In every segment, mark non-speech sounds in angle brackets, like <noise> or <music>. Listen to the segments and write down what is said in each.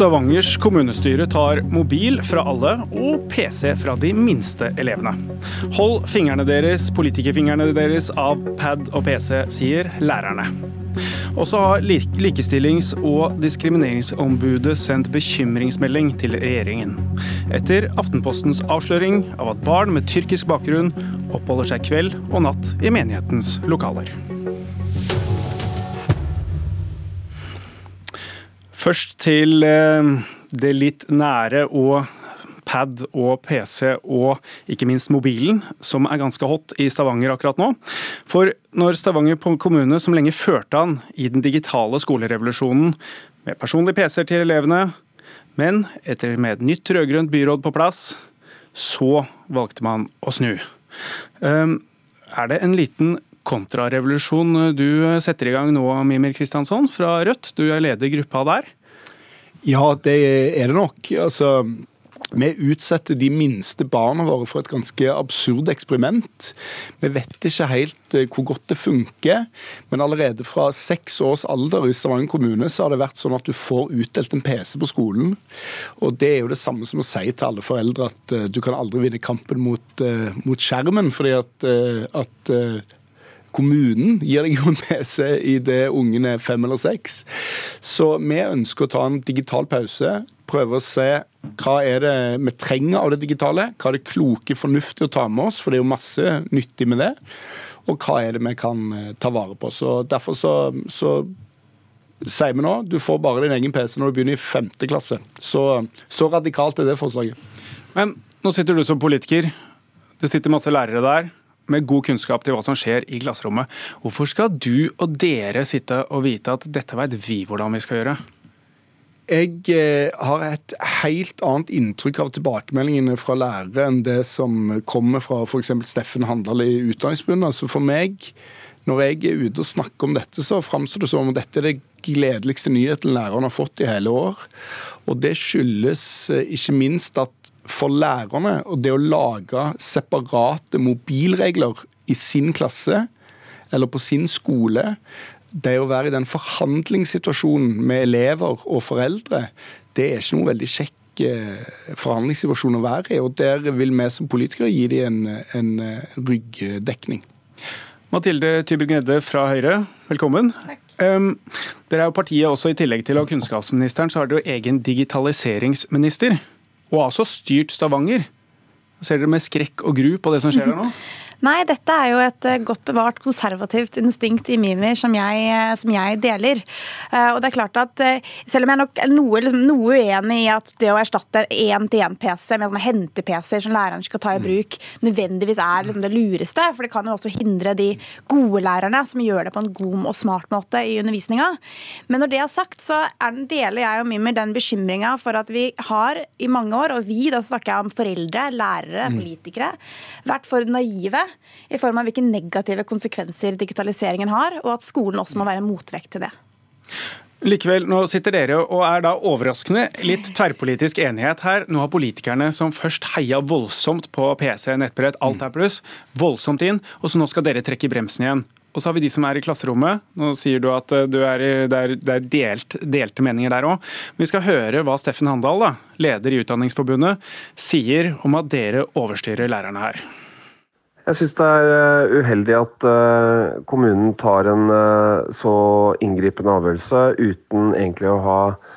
Stavangers kommunestyre tar mobil fra alle og PC fra de minste elevene. Hold fingrene deres, politikerfingrene deres av pad og PC, sier lærerne. Og så har Likestillings- og diskrimineringsombudet sendt bekymringsmelding til regjeringen. Etter Aftenpostens avsløring av at barn med tyrkisk bakgrunn oppholder seg kveld og natt i menighetens lokaler. Først til eh, det litt nære og pad og PC og ikke minst mobilen, som er ganske hot i Stavanger akkurat nå. For når Stavanger kommune, som lenge førte an i den digitale skolerevolusjonen, med personlige PC-er til elevene, men etter med et nytt rød-grønt byråd på plass, så valgte man å snu. Ehm, er det en liten kontrarevolusjon du setter i gang nå, Mimir Kristiansson fra Rødt. Du er leder gruppa der. Ja, det er det nok. Altså, vi utsetter de minste barna våre for et ganske absurd eksperiment. Vi vet ikke helt eh, hvor godt det funker, men allerede fra seks års alder i Stavanger kommune så har det vært sånn at du får utdelt en PC på skolen. Og Det er jo det samme som å si til alle foreldre at uh, du kan aldri vinne kampen mot, uh, mot skjermen, fordi at, at Kommunen gir deg jo en PC i det ungen er fem eller seks. Så vi ønsker å ta en digital pause prøve å se hva er det vi trenger av det digitale. Hva er det kloke, fornuftig å ta med oss, for det er jo masse nyttig med det. Og hva er det vi kan eh, ta vare på. Så Derfor så, så sier vi nå du får bare din egen PC når du begynner i femte klasse. Så, så radikalt er det forslaget. Men nå sitter du som politiker. Det sitter masse lærere der med god kunnskap til hva som skjer i klasserommet. Hvorfor skal du og dere sitte og vite at dette vet vi hvordan vi skal gjøre? Jeg eh, har et helt annet inntrykk av tilbakemeldingene fra lærere enn det som kommer fra f.eks. Steffen Handal i Utdanningsforbundet. Altså for meg, når jeg er ute og snakker om dette, så framstår det som om dette er det gledeligste nyheten læreren har fått i hele år. Og det skyldes eh, ikke minst at for lærerne og det å lage separate mobilregler i sin klasse eller på sin skole, det å være i den forhandlingssituasjonen med elever og foreldre, det er ikke noe veldig kjekk eh, forhandlingssituasjon å være i. og Der vil vi som politikere gi dem en, en eh, ryggdekning. Mathilde Tybring-Gjedde fra Høyre, velkommen. Takk. Um, dere er jo partiet også I tillegg til å ha kunnskapsministeren, så har dere jo egen digitaliseringsminister. Og altså styrt Stavanger. Ser dere med skrekk og gru på det som skjer her nå? <laughs> Nei, dette er jo et eh, godt bevart konservativt instinkt i Mimir som jeg, eh, som jeg deler. Eh, og det er klart at Selv om jeg nok er noe, liksom, noe uenig i at det å erstatte én-til-én-PC med sånne hente-PC-er som læreren skal ta i bruk, nødvendigvis er liksom det lureste, for det kan jo også hindre de gode lærerne som gjør det på en god og smart måte i undervisninga. Men når det er sagt, så er, deler jeg og Mimir den bekymringa for at vi har i mange år, og vi, da snakker jeg om foreldre, lærere, mm. politikere, vært for naive i form av hvilke negative konsekvenser digitaliseringen har, og at skolen også må være motvekt til det. Likevel, nå sitter dere og er da overraskende litt tverrpolitisk enighet her. Nå har politikerne som først heia voldsomt på PC, nettbrett, alt er pluss, voldsomt inn, og så nå skal dere trekke bremsen igjen. Og så har vi de som er i klasserommet. Nå sier du at eh, du er det er, det er delt, delte meninger der òg. Vi skal høre hva Steffen Handal, da, leder i Utdanningsforbundet, sier om at dere overstyrer lærerne her. Jeg syns det er eh, uheldig at eh, kommunen tar en eh, så inngripende avgjørelse uten egentlig å ha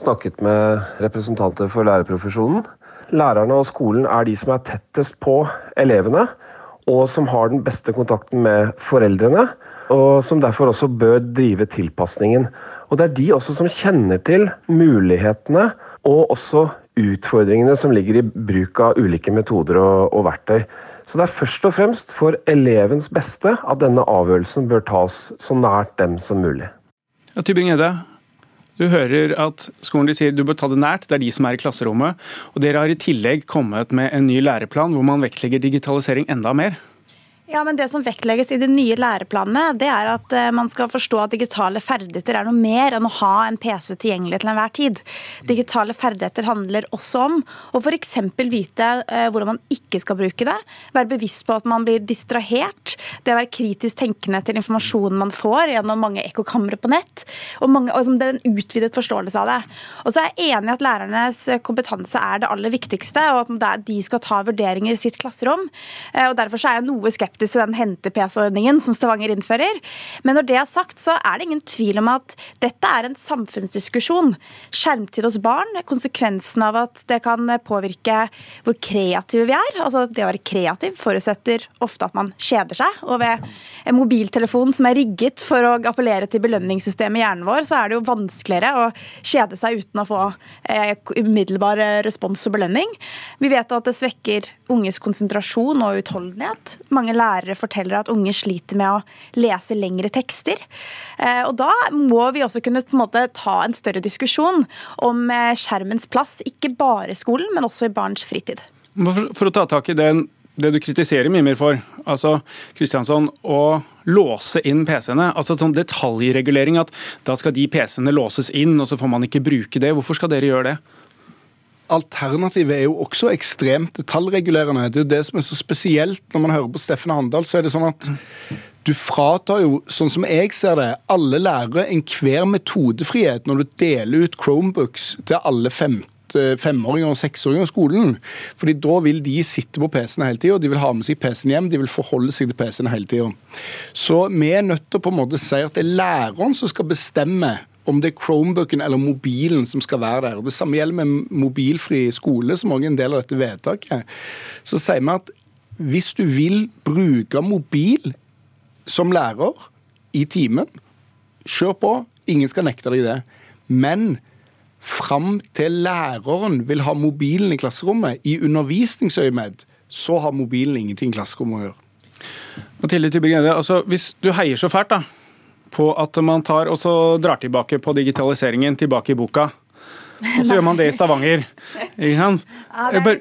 snakket med representanter for lærerprofesjonen. Lærerne og skolen er de som er tettest på elevene, og som har den beste kontakten med foreldrene. Og som derfor også bør drive tilpasningen. Og det er de også som kjenner til mulighetene og også utfordringene som ligger i bruk av ulike metoder og, og verktøy. Så det er først og fremst for elevens beste at denne avgjørelsen bør tas så nært dem som mulig. Ja, Tybring-Edde, du hører at skolen de sier du bør ta det nært, det er de som er i klasserommet. Og dere har i tillegg kommet med en ny læreplan hvor man vektlegger digitalisering enda mer. Ja, men Det som vektlegges i de nye læreplanene, det er at eh, man skal forstå at digitale ferdigheter er noe mer enn å ha en PC tilgjengelig til enhver tid. Digitale ferdigheter handler også om å f.eks. vite eh, hvordan man ikke skal bruke det. Være bevisst på at man blir distrahert. Det å være kritisk tenkende til informasjonen man får gjennom mange ekkokamre på nett. Og, mange, og Det er en utvidet forståelse av det. Og så er jeg enig i at lærernes kompetanse er det aller viktigste, og at de skal ta vurderinger i sitt klasserom. Eh, og Derfor er jeg noe skeptisk skeptisk til den hente-PC-ordningen som Stavanger innfører. Men når det er sagt, så er det ingen tvil om at dette er en samfunnsdiskusjon. Skjermtid hos barn, konsekvensen av at det kan påvirke hvor kreative vi er. Altså Det å være kreativ forutsetter ofte at man kjeder seg. Og ved en mobiltelefon som er rigget for å appellere til belønningssystemet i hjernen vår, så er det jo vanskeligere å kjede seg uten å få eh, umiddelbar respons og belønning. Vi vet at det svekker unges konsentrasjon og utholdenhet. Mange lærere forteller at unge sliter med å lese lengre tekster. Eh, og Da må vi også kunne en måte, ta en større diskusjon om eh, skjermens plass, ikke bare i skolen, men også i barns fritid. For, for å ta tak i den, det du kritiserer Mimir for, altså Kristiansson, å låse inn PC-ene. altså sånn Detaljregulering, at da skal de PC-ene låses inn, og så får man ikke bruke det. Hvorfor skal dere gjøre det? Alternativet er jo også ekstremt detaljregulerende. Det er jo det som er så spesielt når man hører på Steffen Handal. så er det sånn at du fratar jo, sånn som jeg ser det, alle lærere enhver metodefrihet når du deler ut Chromebooks til alle femte femåringer og seksåringer i skolen. Fordi Da vil de sitte på PC-ene hele tida, de vil ha med seg PC-en hjem, de vil forholde seg til PC-ene hele tida. Så vi er nødt til å på en måte si at det er læreren som skal bestemme om det er Chromebooken eller mobilen som skal være der. Og Det samme gjelder med mobilfri skole, som også er en del av dette vedtaket. Så sier vi at hvis du vil bruke mobil som lærer i timen, kjør på. Ingen skal nekte deg det. Men fram til læreren vil ha mobilen i klasserommet, i undervisningsøyemed, så har mobilen ingenting i klasserommet å gjøre. Mathilde altså, Hvis du heier så fælt, da på at man tar og så drar tilbake på digitaliseringen, tilbake i boka. <laughs> Og så gjør man det i Stavanger. Ikke sant? Bør,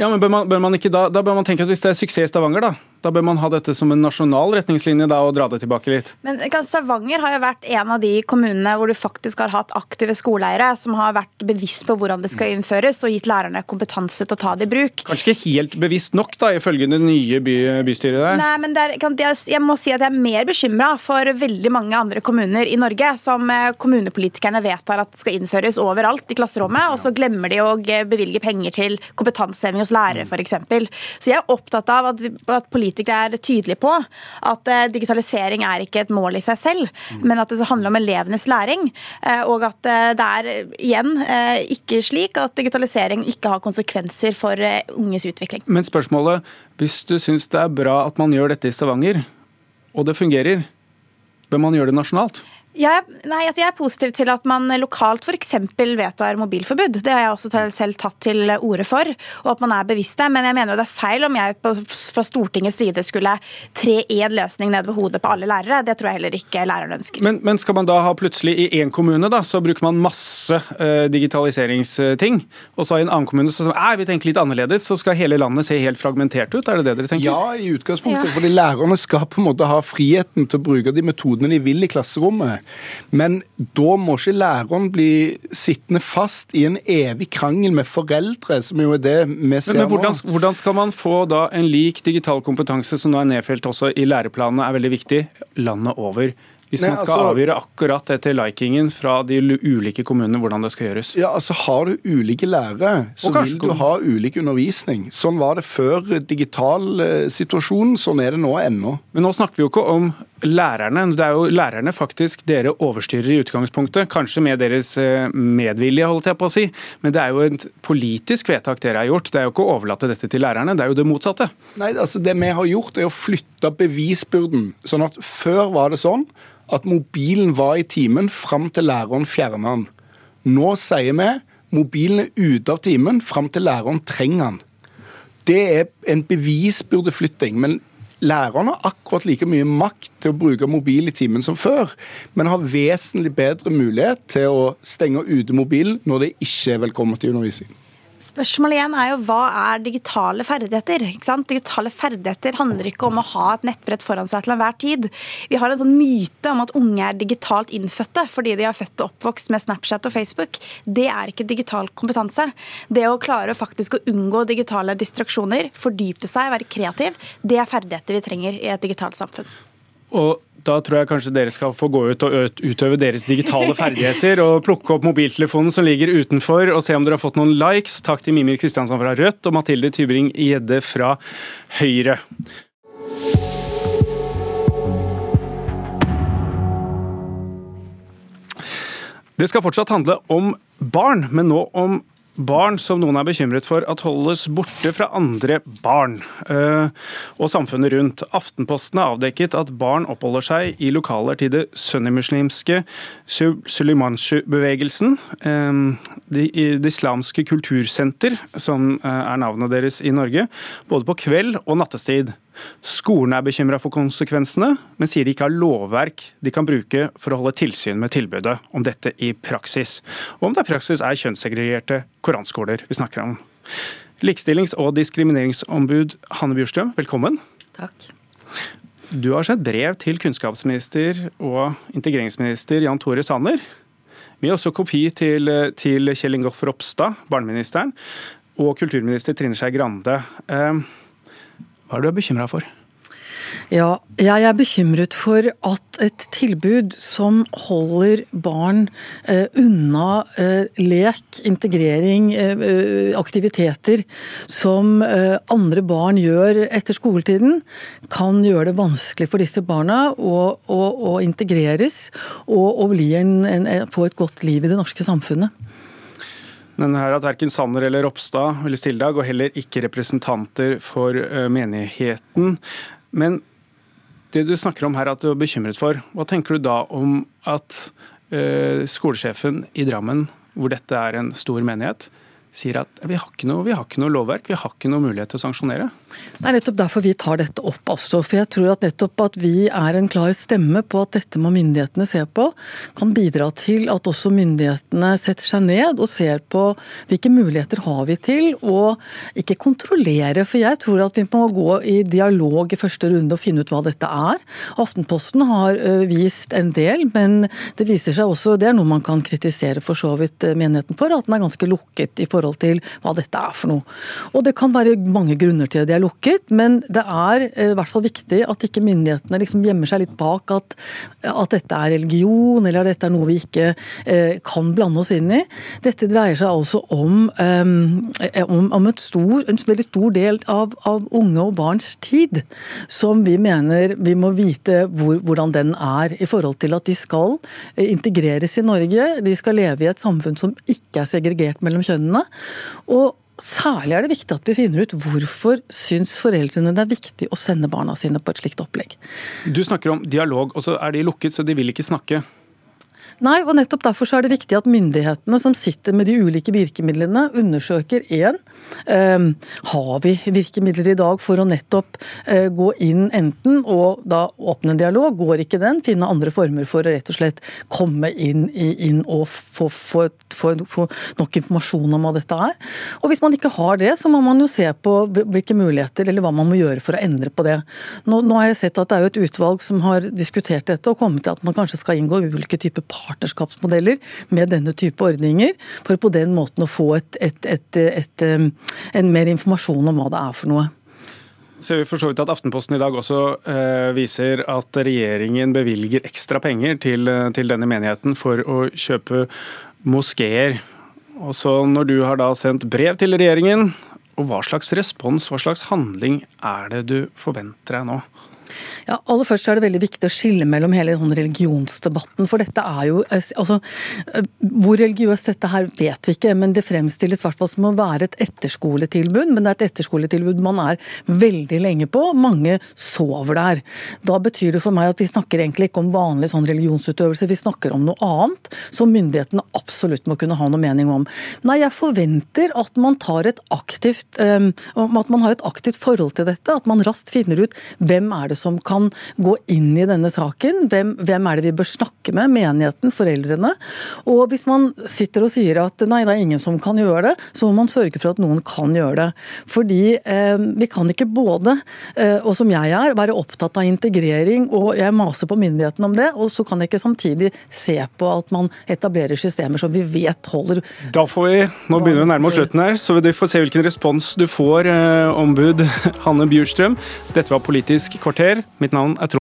ja, men bør man, bør man ikke da, da bør man tenke at Hvis det er suksess i Stavanger, da, da bør man ha dette som en nasjonal retningslinje da, og dra det tilbake litt. Men Stavanger har jo vært en av de kommunene hvor du faktisk har hatt aktive skoleeiere som har vært bevisst på hvordan det skal innføres, og gitt lærerne kompetanse til å ta det i bruk. Kanskje ikke helt bevisst nok, da, ifølge det nye by, bystyret der? Nei, men der, jeg må si at jeg er mer bekymra for veldig mange andre kommuner i Norge som eh, kommunepolitikerne vedtar at skal innføres overalt i klasserommet, og så glemmer de å bevilge penger til kompetanseheving hos lærere, f.eks. Så jeg er opptatt av at, at politikere politikere er tydelige på at eh, digitalisering er ikke et mål i seg selv, men at det handler om elevenes læring. Eh, og at eh, det er igjen ikke slik at digitalisering ikke har konsekvenser for unges utvikling. Men spørsmålet, hvis du syns det er bra at man gjør dette i Stavanger, og det fungerer, bør man gjøre det nasjonalt? Jeg, nei, altså jeg er positiv til at man lokalt f.eks. vedtar mobilforbud. Det har jeg også selv tatt til orde for, og at man er bevisst det. Men jeg mener det er feil om jeg på, fra Stortingets side skulle tre én løsning ned ved hodet på alle lærere. Det tror jeg heller ikke lærerne ønsker. Men, men skal man da ha plutselig i én kommune, da, så bruker man masse uh, digitaliseringsting, og så i en annen kommune så er vi tenker litt annerledes, så skal hele landet se helt fragmentert ut? Er det det dere tenker? Ja, i utgangspunktet. Ja. Fordi lærerne skal på en måte ha friheten til å bruke de metodene de vil i klasserommet. Men da må ikke læreren bli sittende fast i en evig krangel med foreldre, som jo er det vi ser men, men hvordan, nå. Hvordan skal man få da en lik digital kompetanse, som nå er nedfelt også i læreplanene, er veldig viktig, landet over? Hvis man skal altså, avgjøre akkurat etter likingen fra de ulike kommunene hvordan det skal gjøres? Ja, altså Har du ulike lærere, så vil du ha ulik undervisning. Sånn var det før digital eh, sånn er det nå ennå. Men nå snakker vi jo ikke om lærerne. Det er jo lærerne faktisk dere overstyrer i utgangspunktet. Kanskje med deres eh, medvilje, holdt jeg på å si. Men det er jo et politisk vedtak dere har gjort. Det er jo ikke å overlate dette til lærerne, det er jo det motsatte. Nei, altså Det vi har gjort, er å flytte bevisbyrden. Sånn at før var det sånn at mobilen var i timen fram til læreren fjerna den. Nå sier vi mobilen er ute av timen fram til læreren trenger den. Det er en bevisbyrdeflytting. men Læreren har akkurat like mye makt til å bruke mobil i timen som før, men har vesentlig bedre mulighet til å stenge ute mobilen når det ikke er velkommen til undervisning. Spørsmålet igjen er jo hva er digitale ferdigheter? Digitale ferdigheter handler ikke om å ha et nettbrett foran seg til enhver tid. Vi har en sånn myte om at unge er digitalt innfødte fordi de er født og oppvokst med Snapchat og Facebook. Det er ikke digital kompetanse. Det å klare faktisk å unngå digitale distraksjoner, fordype seg, være kreativ, det er ferdigheter vi trenger i et digitalt samfunn. Og da tror jeg kanskje dere skal få gå ut og utøve deres digitale ferdigheter og plukke opp mobiltelefonen som ligger utenfor og se om dere har fått noen likes. Takk til Mimir Kristiansand fra Rødt og Mathilde Tybring Gjedde fra Høyre. Det skal fortsatt handle om barn, men nå om barn som noen er bekymret for at holdes borte fra andre barn eh, og samfunnet rundt. Aftenposten har avdekket at barn oppholder seg i lokaler til det sunnimuslimske Sulimanshu-bevegelsen. Eh, det islamske kultursenter, som eh, er navnet deres i Norge, både på kveld og nattestid. Skolene er bekymra for konsekvensene, men sier de ikke har lovverk de kan bruke for å holde tilsyn med tilbudet om dette i praksis. Og om det er praksis er kjønnssegregerte koranskoler vi snakker om. Likestillings- og diskrimineringsombud Hanne Bjurstrøm, velkommen. Takk. Du har sendt brev til kunnskapsminister og integreringsminister Jan Tore Sanner. Vi har også kopi til, til Kjell Ingolf Ropstad, barneministeren, og kulturminister Trine Skei Grande. Eh, hva er du bekymra for? Ja, jeg er bekymret for at et tilbud som holder barn eh, unna eh, lek, integrering, eh, eh aktiviteter som eh, andre barn gjør etter skoletiden, kan gjøre det vanskelig for disse barna å, å, å integreres og, og en, en, få et godt liv i det norske samfunnet. Men her at verken Sanner eller Ropstad eller Stildag, og heller ikke representanter for eh, menigheten. Men det du snakker om her at du er bekymret for, hva tenker du da om at uh, skolesjefen i Drammen, hvor dette er en stor menighet, sier at vi har, noe, vi har ikke noe lovverk, vi har ikke noe mulighet til å sanksjonere? Det er nettopp derfor vi tar dette opp Altså. For jeg tror at nettopp at vi er en klar stemme på at dette må myndighetene se på, kan bidra til at også myndighetene setter seg ned og ser på hvilke muligheter har vi til å ikke kontrollere. For jeg tror at vi må gå i dialog i første runde og finne ut hva dette er. Aftenposten har vist en del, men det viser seg også, det er noe man kan kritisere for så vidt menigheten for, at den er ganske lukket i forhold til hva dette er for noe. Og det kan være mange grunner til det er lukket, men det er eh, i hvert fall viktig at ikke myndighetene liksom gjemmer seg litt bak at, at dette er religion, eller at dette er noe vi ikke eh, kan blande oss inn i. Dette dreier seg altså om, eh, om, om stor, en veldig stor del av, av, unge og barns tid, som vi mener vi må vite hvor, hvordan den er, i forhold til at de skal eh, integreres i Norge. De skal leve i et samfunn som ikke er segregert mellom kjønnene. Og Særlig er det viktig at vi finner ut hvorfor syns foreldrene det er viktig å sende barna sine på et slikt opplegg. Du snakker om dialog, og så er de lukket, så de vil ikke snakke. Nei, og nettopp derfor er det viktig at myndighetene som sitter med de ulike virkemidlene, undersøker én eh, har vi virkemidler i dag for å nettopp eh, gå inn enten og da åpne en dialog, går ikke den, finne andre former for å rett og slett komme inn, inn og få, få, få, få, nok informasjon om hva dette er. Og hvis man ikke har det, så må man jo se på hvilke muligheter eller hva man må gjøre for å endre på det. Nå, nå har jeg sett at det er jo et utvalg som har diskutert dette og kommet til at man kanskje skal inngå ulike typer par partnerskapsmodeller med denne type ordninger, for på den måten å få et, et, et, um, en mer informasjon om hva det er for noe. Ser vi for så vidt at Aftenposten i dag også eh, viser at regjeringen bevilger ekstra penger til, eh, til denne menigheten for å kjøpe moskeer. Når du har da sendt brev til regjeringen, og hva slags respons, hva slags handling er det du forventer deg nå? Ja, aller først er det veldig viktig å skille mellom hele sånn religionsdebatten. For dette er jo eh, altså, eh, Hvor religiøst dette her vet vi ikke, men det fremstilles i som å være et etterskoletilbud. Men det er et etterskoletilbud man er veldig lenge på. Mange sover der. Da betyr det for meg at vi snakker egentlig ikke om vanlig sånn religionsutøvelse, vi snakker om noe annet som myndighetene absolutt må kunne ha noe mening om. Nei, jeg forventer at man tar et aktivt um, at man har et aktivt forhold til dette. At man raskt finner ut hvem er det som kan gå inn i denne saken? Hvem, hvem er det vi bør snakke med? Menigheten, foreldrene? Og hvis man sitter og sier at nei, det er ingen som kan gjøre det, så må man sørge for at noen kan gjøre det. Fordi eh, vi kan ikke både, eh, og som jeg er, være opptatt av integrering, og jeg maser på myndighetene om det, og så kan jeg ikke samtidig se på at man etablerer systemer som vi vet holder. Da får vi, Nå begynner vi å nærme oss slutten her, så vi får se hvilken respons du får, eh, ombud <laughs> Hanne Bjurstrøm. Dette var Politisk kvarter. Mitt navn er Trond